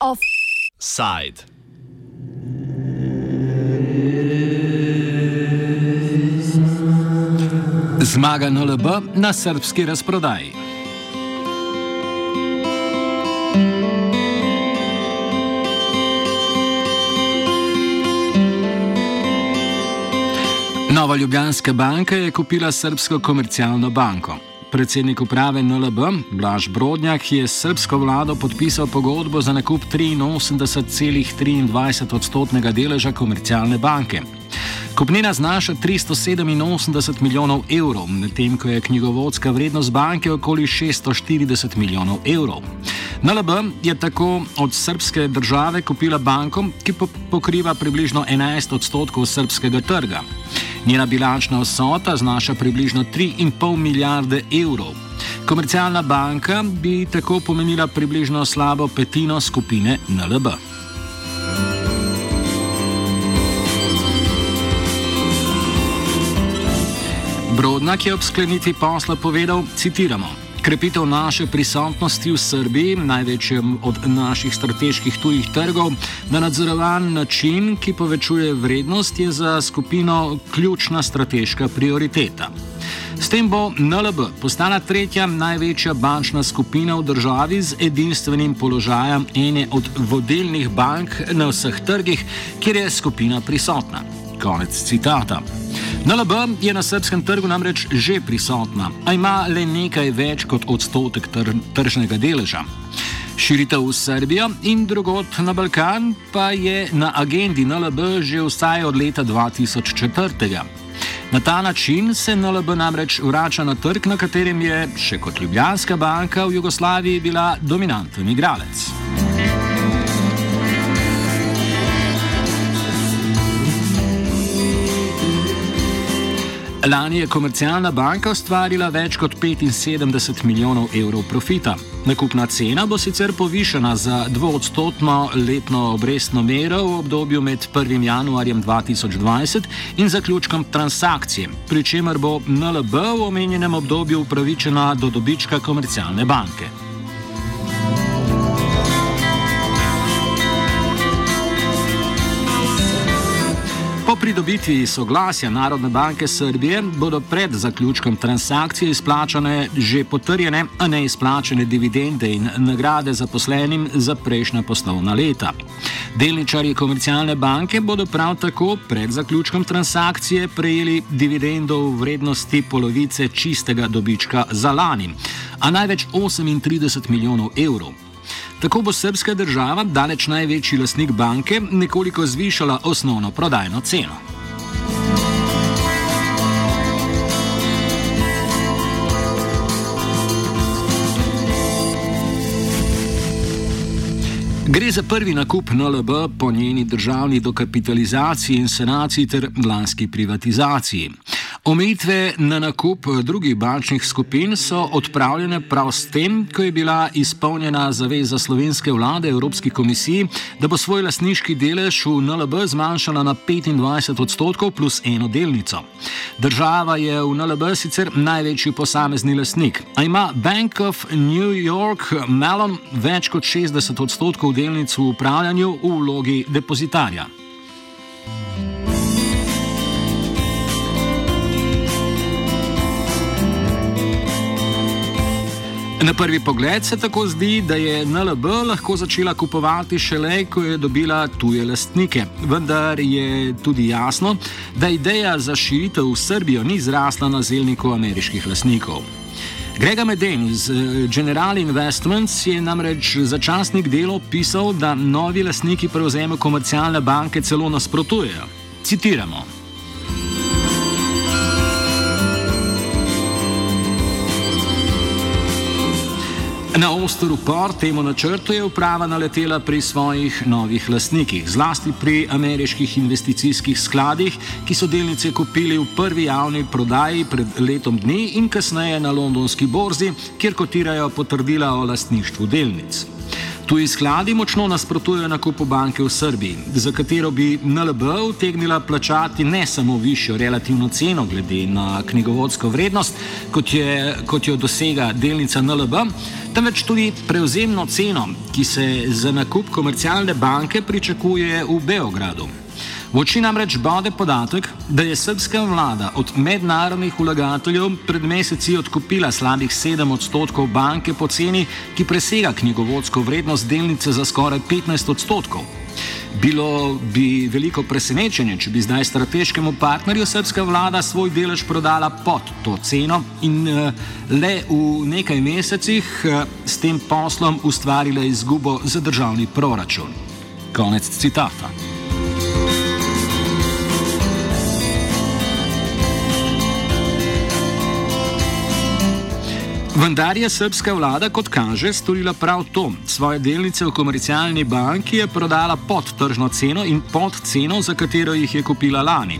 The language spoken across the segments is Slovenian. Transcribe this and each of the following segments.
Offside. Zmaga NLB na srpski razprodaji. Nova Ljubljanska banka je kupila Srpsko komercialno banko. Predsednik uprave NLB Blaž Brodnjak je s srpsko vlado podpisal pogodbo za nakup 83,23 odstotnega deleža komercialne banke. Kupnina znaša 387 milijonov evrov, medtem ko je knjigovodska vrednost banke okoli 640 milijonov evrov. NLB je tako od srpske države kupila banko, ki pokriva približno 11 odstotkov srpskega trga. Njena bilančna vsota znaša približno 3,5 milijarde evrov. Komercialna banka bi tako pomenila približno slabo petino skupine NLB. Brodnak je ob sklenitvi posla povedal: citiramo. Krepitev naše prisotnosti v Srbiji, največjem od naših strateških tujih trgov, na nadzorovan način, ki povečuje vrednost, je za skupino ključna strateška prioriteta. S tem bo NLB postala tretja največja bančna skupina v državi z edinstvenim položajem ene od vodilnih bank na vseh trgih, kjer je skupina prisotna. Konec citata. NLB je na srpskem trgu namreč že prisotna, a ima le nekaj več kot odstotek tr tržnega deleža. Širitev v Srbijo in drugot na Balkan pa je na agendi NLB že vsaj od leta 2004. Na ta način se NLB namreč vrača na trg, na katerem je, še kot Ljubljanska banka v Jugoslaviji, bila dominanten igralec. Lani je komercialna banka ustvarila več kot 75 milijonov evrov profita. Nakupna cena bo sicer povišena za dvoodstotno letno obrestno mero v obdobju med 1. januarjem 2020 in zaključkom transakcije, pri čemer bo NLB v omenjenem obdobju upravičena do dobička komercialne banke. Po pridobitvi soglasja Narodne banke Srbije bodo pred zaključkom transakcije izplačane že potrjene, a ne izplačene dividende in nagrade zaposlenim za prejšnja poslovna leta. Delničarji komercialne banke bodo prav tako pred zaključkom transakcije prejeli dividendo v vrednosti polovice čistega dobička za lani, a največ 38 milijonov evrov. Tako bo srpska država, daleč največji lasnik banke, nekoliko zvišala osnovno prodajno ceno. Gre za prvi nakup NLB po njeni državni dokapitalizaciji in sanaciji ter lanski privatizaciji. Omejitve na nakup drugih bančnih skupin so odpravljene prav s tem, ko je bila izpolnjena zaveza slovenske vlade Evropski komisiji, da bo svoj lasniški delež v NLB zmanjšala na 25 odstotkov plus eno delnico. Država je v NLB sicer največji posamezni lasnik, a ima Bank of New York Mellon več kot 60 odstotkov delnic v upravljanju v vlogi depozitarja. Na prvi pogled se tako zdi, da je NLB lahko začela kupovati šele, ko je dobila tuje lastnike. Vendar je tudi jasno, da ideja za širitev v Srbijo ni zrasla na zelniku ameriških lastnikov. Grega Meden iz eh, General Investments je namreč za časnik delo pisal, da novi lastniki prevzemu komercialne banke celo nasprotujejo. Citiramo. Na oster upor temu načrtu je uprava naletela pri svojih novih lastnikih, zlasti pri ameriških investicijskih skladih, ki so delnice kupili v prvi javni prodaji pred letom dni in kasneje na londonski borzi, kjer kotirajo potrdila o lastništvu delnic. Tuji skladi močno nasprotujejo nakupu banke v Srbiji, za katero bi NLB utegnila plačati ne samo višjo relativno ceno glede na knjigovodsko vrednost, kot, je, kot jo dosega delnica NLB, temveč tudi prevzemno ceno, ki se za nakup komercialne banke pričakuje v Beogradu. V oči namreč bode podatek, da je srpska vlada od mednarodnih vlagateljev pred meseci odkupila slabih 7 odstotkov banke po ceni, ki presega knjigovodsko vrednost delnice za skoraj 15 odstotkov. Bilo bi veliko presenečenje, če bi zdaj strateškemu partnerju srpska vlada svoj delež prodala pod to ceno in uh, le v nekaj mesecih uh, s tem poslom ustvarila izgubo za državni proračun. Konec citata. Vendar je srpska vlada, kot kaže, storila prav to. Svoje delnice v komercialni banki je prodala pod tržno ceno in pod ceno, za katero jih je kupila lani.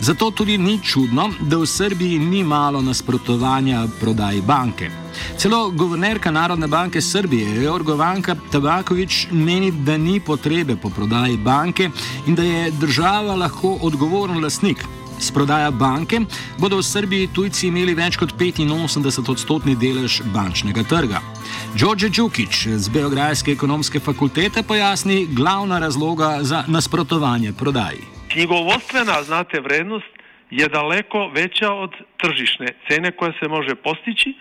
Zato tudi ni čudno, da v Srbiji ni malo nasprotovanja prodaji banke. Celo guvernerka Narodne banke Srbije, Jorgovanka Tabakovič, meni, da ni potrebe po prodaji banke in da je država lahko odgovoren lasnik. S prodaja banke bodo v Srbiji tujci imeli več kot 85 odstotni delež bančnega trga. Đorđe Đukić z Beograjske ekonomske fakultete pojasni glavna razloga za nasprotovanje prodaji. Knjigovodstvena, znate, vrednost je daleko veća od tržišne cene koja se može postići,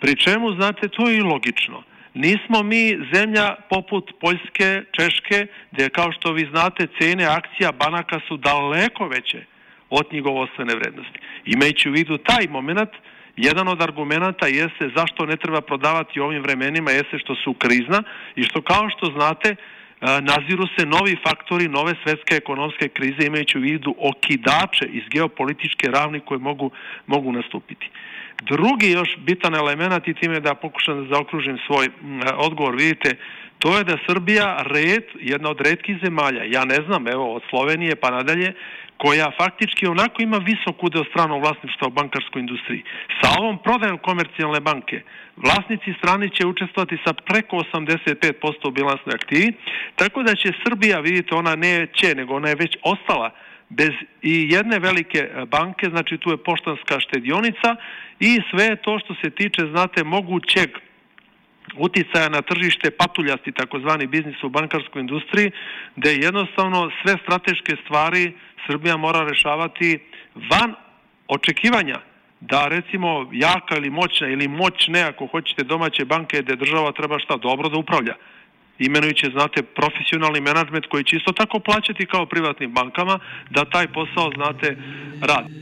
pri čemu, znate, to je i logično. Nismo mi zemlja poput Poljske, Češke, gdje kao što vi znate cene akcija banaka su daleko veće od knjigovodstvene vrednosti. Imajući u vidu taj moment, jedan od argumenta jeste zašto ne treba prodavati u ovim vremenima jeste što su krizna i što kao što znate e, naziru se novi faktori nove svetske ekonomske krize imajući u vidu okidače iz geopolitičke ravni koje mogu, mogu nastupiti. Drugi još bitan element i time da pokušam da zaokružim svoj odgovor, vidite, to je da Srbija red, jedna od redkih zemalja, ja ne znam, evo od Slovenije pa nadalje, koja faktički onako ima visok udeo stranog vlasništva u bankarskoj industriji. Sa ovom prodajom komercijalne banke vlasnici strani će učestvovati sa preko 85% u bilansnoj aktivi, tako da će Srbija, vidite, ona ne će, nego ona je već ostala bez i jedne velike banke, znači tu je poštanska štedionica i sve to što se tiče, znate, mogućeg uticaja na tržište patuljasti, takozvani biznis u bankarskoj industriji, gde jednostavno sve strateške stvari Srbija mora rešavati van očekivanja da recimo jaka ili moćna ili moćne, ako hoćete, domaće banke gde država treba šta dobro da upravlja imenujući, znate, profesionalni menadžment koji će isto tako plaćati kao privatnim bankama da taj posao, znate, radi.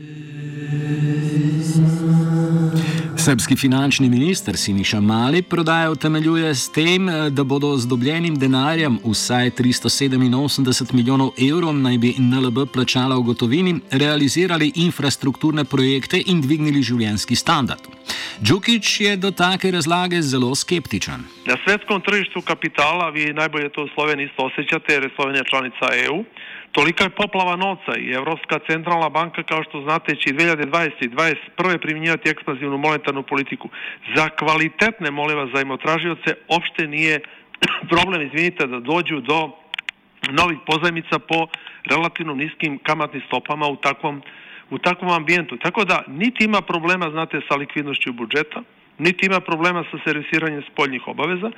Srpski finančni minister Siniša Mali prodajo utemeljuje s tem, da bodo z dobljenim denarjem vsaj 387 milijonov evrov naj bi NLB plačala v gotovini, realizirali infrastrukturne projekte in dvignili življenski standard. Džukič je do take razlage zelo skeptičen. Na svetskom tržištu kapitala, vi najbolje to v Sloveniji isto osjećate, jer je Slovenija članica EU, Tolika je poplava novca i Evropska centralna banka, kao što znate, će i 2020. i 2021. primjenjivati ekspanzivnu monetarnu politiku. Za kvalitetne, molim vas, zajmotražioce, opšte nije problem, izvinite, da dođu do novih pozajmica po relativno niskim kamatnim stopama u takvom, u takvom ambijentu. Tako da, niti ima problema, znate, sa likvidnošću budžeta, niti ima problema sa servisiranjem spoljnih obaveza,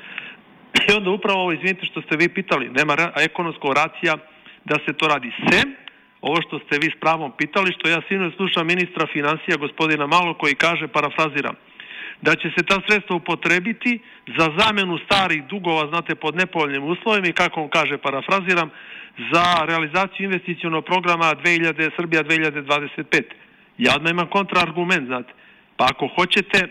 i onda upravo ovo, izvinite što ste vi pitali, nema ekonomskog racija, da se to radi. Sem, ovo što ste vi s pravom pitali, što ja sinu slušam ministra financija gospodina Malo koji kaže, parafraziram, da će se ta sredstva upotrebiti za zamenu starih dugova, znate, pod nepovoljnim uslovima i kako on kaže, parafraziram, za realizaciju investicijonog programa 2000, Srbija 2025. Ja odmah imam kontraargument, znate. Pa ako hoćete e,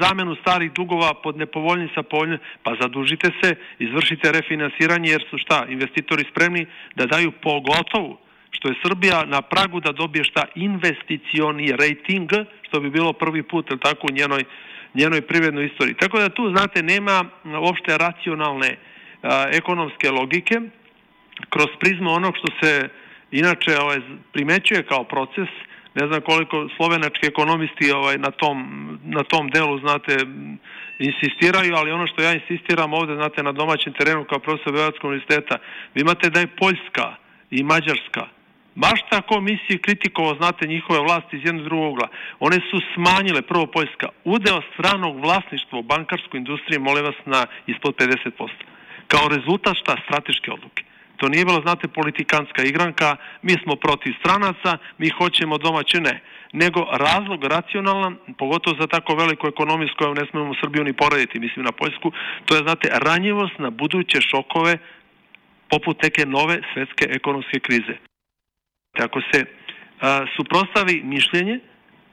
zamenu starih dugova pod nepovoljnim sa povoljnim, pa zadužite se, izvršite refinansiranje jer su šta, investitori spremni da daju pogotovu što je Srbija na pragu da dobije šta investicioni rating, što bi bilo prvi put tako u njenoj, njenoj privrednoj istoriji. Tako da tu, znate, nema uopšte racionalne a, ekonomske logike kroz prizmu onog što se inače ovaj, primećuje kao proces ne znam koliko slovenački ekonomisti ovaj, na, tom, na tom delu, znate, insistiraju, ali ono što ja insistiram ovde, znate, na domaćem terenu kao profesor Beogradskog univerziteta, vi imate da je Poljska i Mađarska, baš tako misli kritikovao, znate, njihove vlasti iz jednog drugog ugla. One su smanjile, prvo Poljska, udeo stranog vlasništva u bankarskoj industriji, molim vas, na ispod 50%. Kao rezultat šta? Strateške odluke. To nije bilo, znate, politikanska igranka, mi smo protiv stranaca, mi hoćemo domaće, ne. Nego razlog racionalan, pogotovo za tako veliku ekonomiju s kojom ne smemo Srbiju ni porediti, mislim na Poljsku, to je, znate, ranjivost na buduće šokove poput neke nove svetske ekonomske krize. Ako se suprostavi mišljenje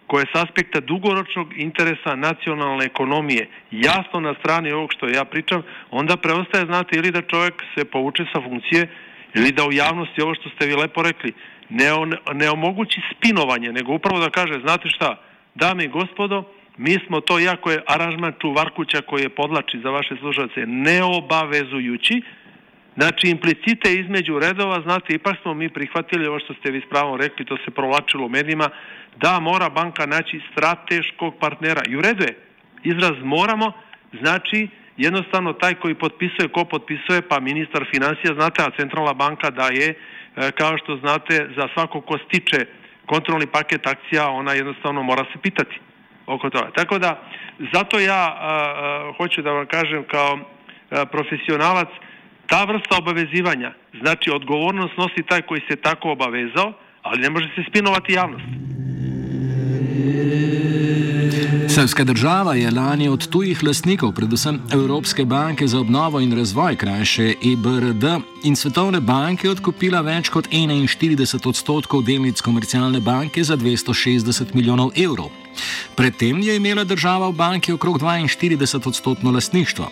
koje s aspekta dugoročnog interesa nacionalne ekonomije jasno na strani ovog što ja pričam, onda preostaje, znate, ili da čovjek se povuče sa funkcije ili da u javnosti ovo što ste vi lepo rekli ne, on, ne omogući spinovanje, nego upravo da kaže, znate šta, dame i gospodo, mi smo to, jako je aranžman čuvarkuća koji je podlači za vaše slušalce, neobavezujući, Znači, implicite između redova, znate, ipak smo mi prihvatili ovo što ste vi spravo rekli, to se provlačilo u medijima, da mora banka naći strateškog partnera. I u redu je, izraz moramo, znači jednostavno taj koji potpisuje, ko potpisuje, pa ministar financija, znate, a centralna banka daje, e, kao što znate, za svako ko stiče kontrolni paket akcija, ona jednostavno mora se pitati oko toga. Tako da, zato ja a, a, hoću da vam kažem kao a, profesionalac, ta vrsta obavezivanja, znači odgovornost nosi taj koji se tako obavezao, ali ne može se spinovati javnost. Srpska država je lani od tujih lastnikov, predvsem Evropske banke za obnovo in razvoj, krajše EBRD, in Svetovne banke odkupila več kot 41 odstotkov delnic komercialne banke za 260 milijonov evrov. Predtem je imela država v banki okrog 42 odstotno lastništvo.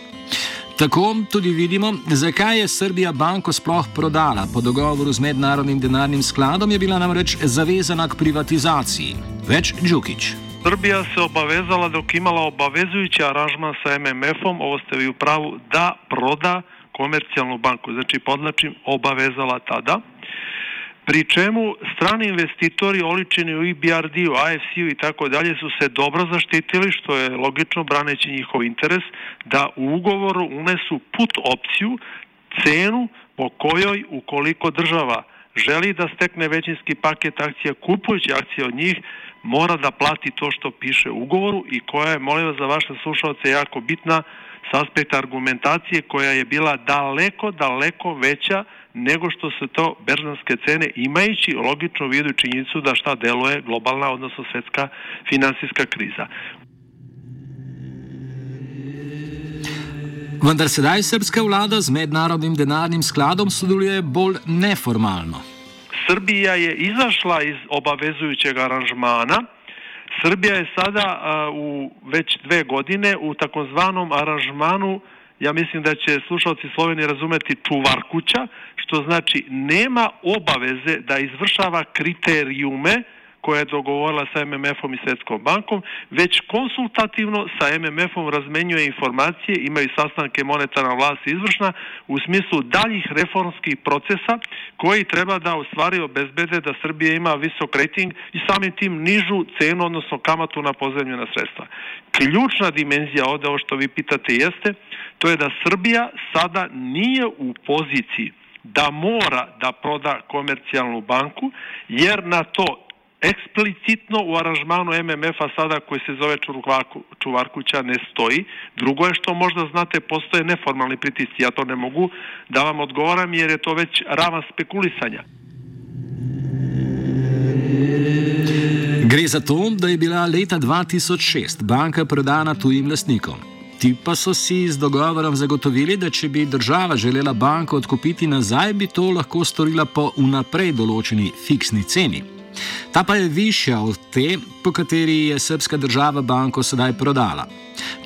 Tako tudi vidimo, zakaj je Srbija banko sploh prodala. Po dogovoru z mednarodnim denarnim skladom je bila namreč zavezana k privatizaciji. Več Džukič. Srbija se obavezala dok imala obavezujući aranžman sa MMF-om, ovo ste vi u pravu, da proda komercijalnu banku. Znači, podlačim, obavezala tada pri čemu strani investitori oličeni u EBRD-u, AFC-u i tako dalje su se dobro zaštitili, što je logično braneći njihov interes, da u ugovoru unesu put opciju, cenu po kojoj ukoliko država želi da stekne većinski paket akcija kupujući akcije od njih, mora da plati to što piše u ugovoru i koja je, molim vas za vaše slušalce, jako bitna s aspekta argumentacije koja je bila daleko, daleko veća nego što su to berzanske cene imajući logično vidu činjenicu da šta deluje globalna, odnosno svetska finansijska kriza. Vendar sedaj srpska vlada z mednarodnim denarnim skladom sodeluje bolj neformalno. Srbija je izašla iz obavezujućeg aranžmana. Srbija je sada u već dve godine u takozvanom aranžmanu ja mislim da će slušalci Slovenije razumeti čuvarkuća, što znači nema obaveze da izvršava kriterijume koja je dogovorila sa MMF-om i Svetskom bankom, već konsultativno sa MMF-om razmenjuje informacije, imaju sastanke monetarna vlast i izvršna u smislu daljih reformskih procesa koji treba da u stvari obezbede da Srbija ima visok rating i samim tim nižu cenu, odnosno kamatu na pozemljena sredstva. Ključna dimenzija ovde, ovo što vi pitate, jeste to je da Srbija sada nije u poziciji da mora da proda komercijalnu banku, jer na to eksplicitno u aranžmanu MMF-a sada koji se zove Čuvarku, Čuvarkuća ne stoji. Drugo je što možda znate postoje neformalni pritisci. Ja to ne mogu da vam odgovaram jer je to već ravan spekulisanja. Gre za to, da je bila leta 2006 banka prodana tujim lastnikom. Ti pa so si z dogovorom zagotovili, da če bi država želela banko odkupiti nazaj, bi to lahko storila po vnaprej določeni fiksni ceni. Ta pa je višja od te, po kateri je srpska država banko sedaj prodala.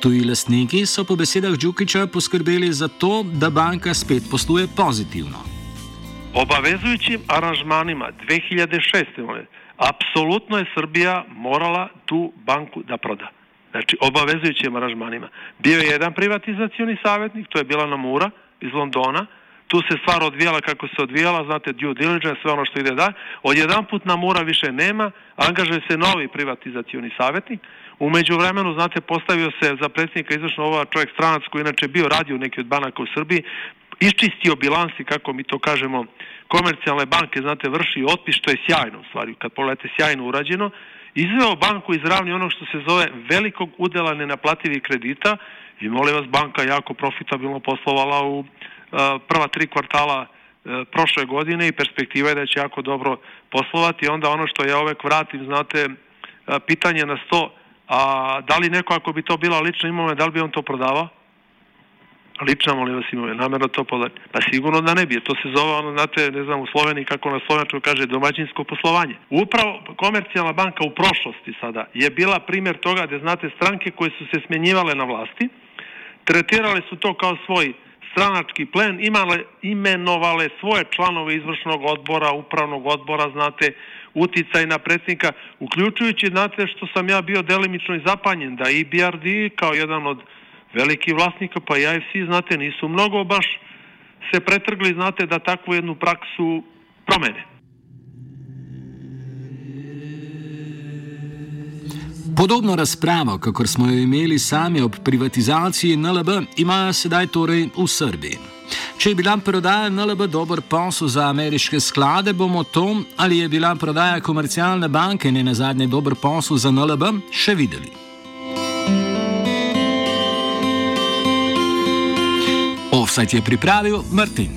Tuji lastniki so po besedah Džukiča poskrbeli za to, da banka spet posluje pozitivno. Obavezujućim aranžmanima 2006. apsolutno je Srbija morala tu banku da proda. Znači, obavezujućim aranžmanima. Bio je jedan privatizacioni savjetnik, to je bila Namura iz Londona, tu se stvar odvijala kako se odvijala, znate, due diligence, sve ono što ide da, odjedan put na mora više nema, angažuje se novi privatizacioni savjetnik, umeđu vremenu, znate, postavio se za predsjednika izvršno ova čovjek stranac koji inače bio radio neki od banaka u Srbiji, iščistio bilansi, kako mi to kažemo, komercijalne banke, znate, vrši otpis, što je sjajno u stvari, kad pogledate sjajno urađeno, izveo banku iz ravni onog što se zove velikog udela nenaplativih kredita i molim vas, banka jako profitabilno poslovala u prva tri kvartala uh, prošle godine i perspektiva je da će jako dobro poslovati. Onda ono što ja uvek vratim, znate, uh, pitanje na sto, a da li neko ako bi to bila lična imovina, da li bi on to prodavao? lična molim vas imove, namjerno to podati. Pa sigurno da ne bi, to se zove ono, znate, ne znam, u Sloveniji kako na slovenačku kaže domaćinsko poslovanje. Upravo komercijalna banka u prošlosti sada je bila primjer toga da znate stranke koje su se smjenjivale na vlasti, tretirale su to kao svoj stranački plen, imale, imenovale svoje članove izvršnog odbora, upravnog odbora, znate, uticaj na predsjednika, uključujući, znate, što sam ja bio delimično i zapanjen, da i BRD kao jedan od veliki vlasnika, pa i IFC, znate, nisu mnogo baš se pretrgli, znate, da takvu jednu praksu promene. Podobno razpravo, kakor smo jo imeli sami ob privatizaciji NLB, imajo sedaj torej v Srbiji. Če je bila prodaja NLB dober posel za ameriške sklade, bomo to, ali je bila prodaja komercialne banke ne na zadnje dober posel za NLB, še videli. Offset je pripravil Martin.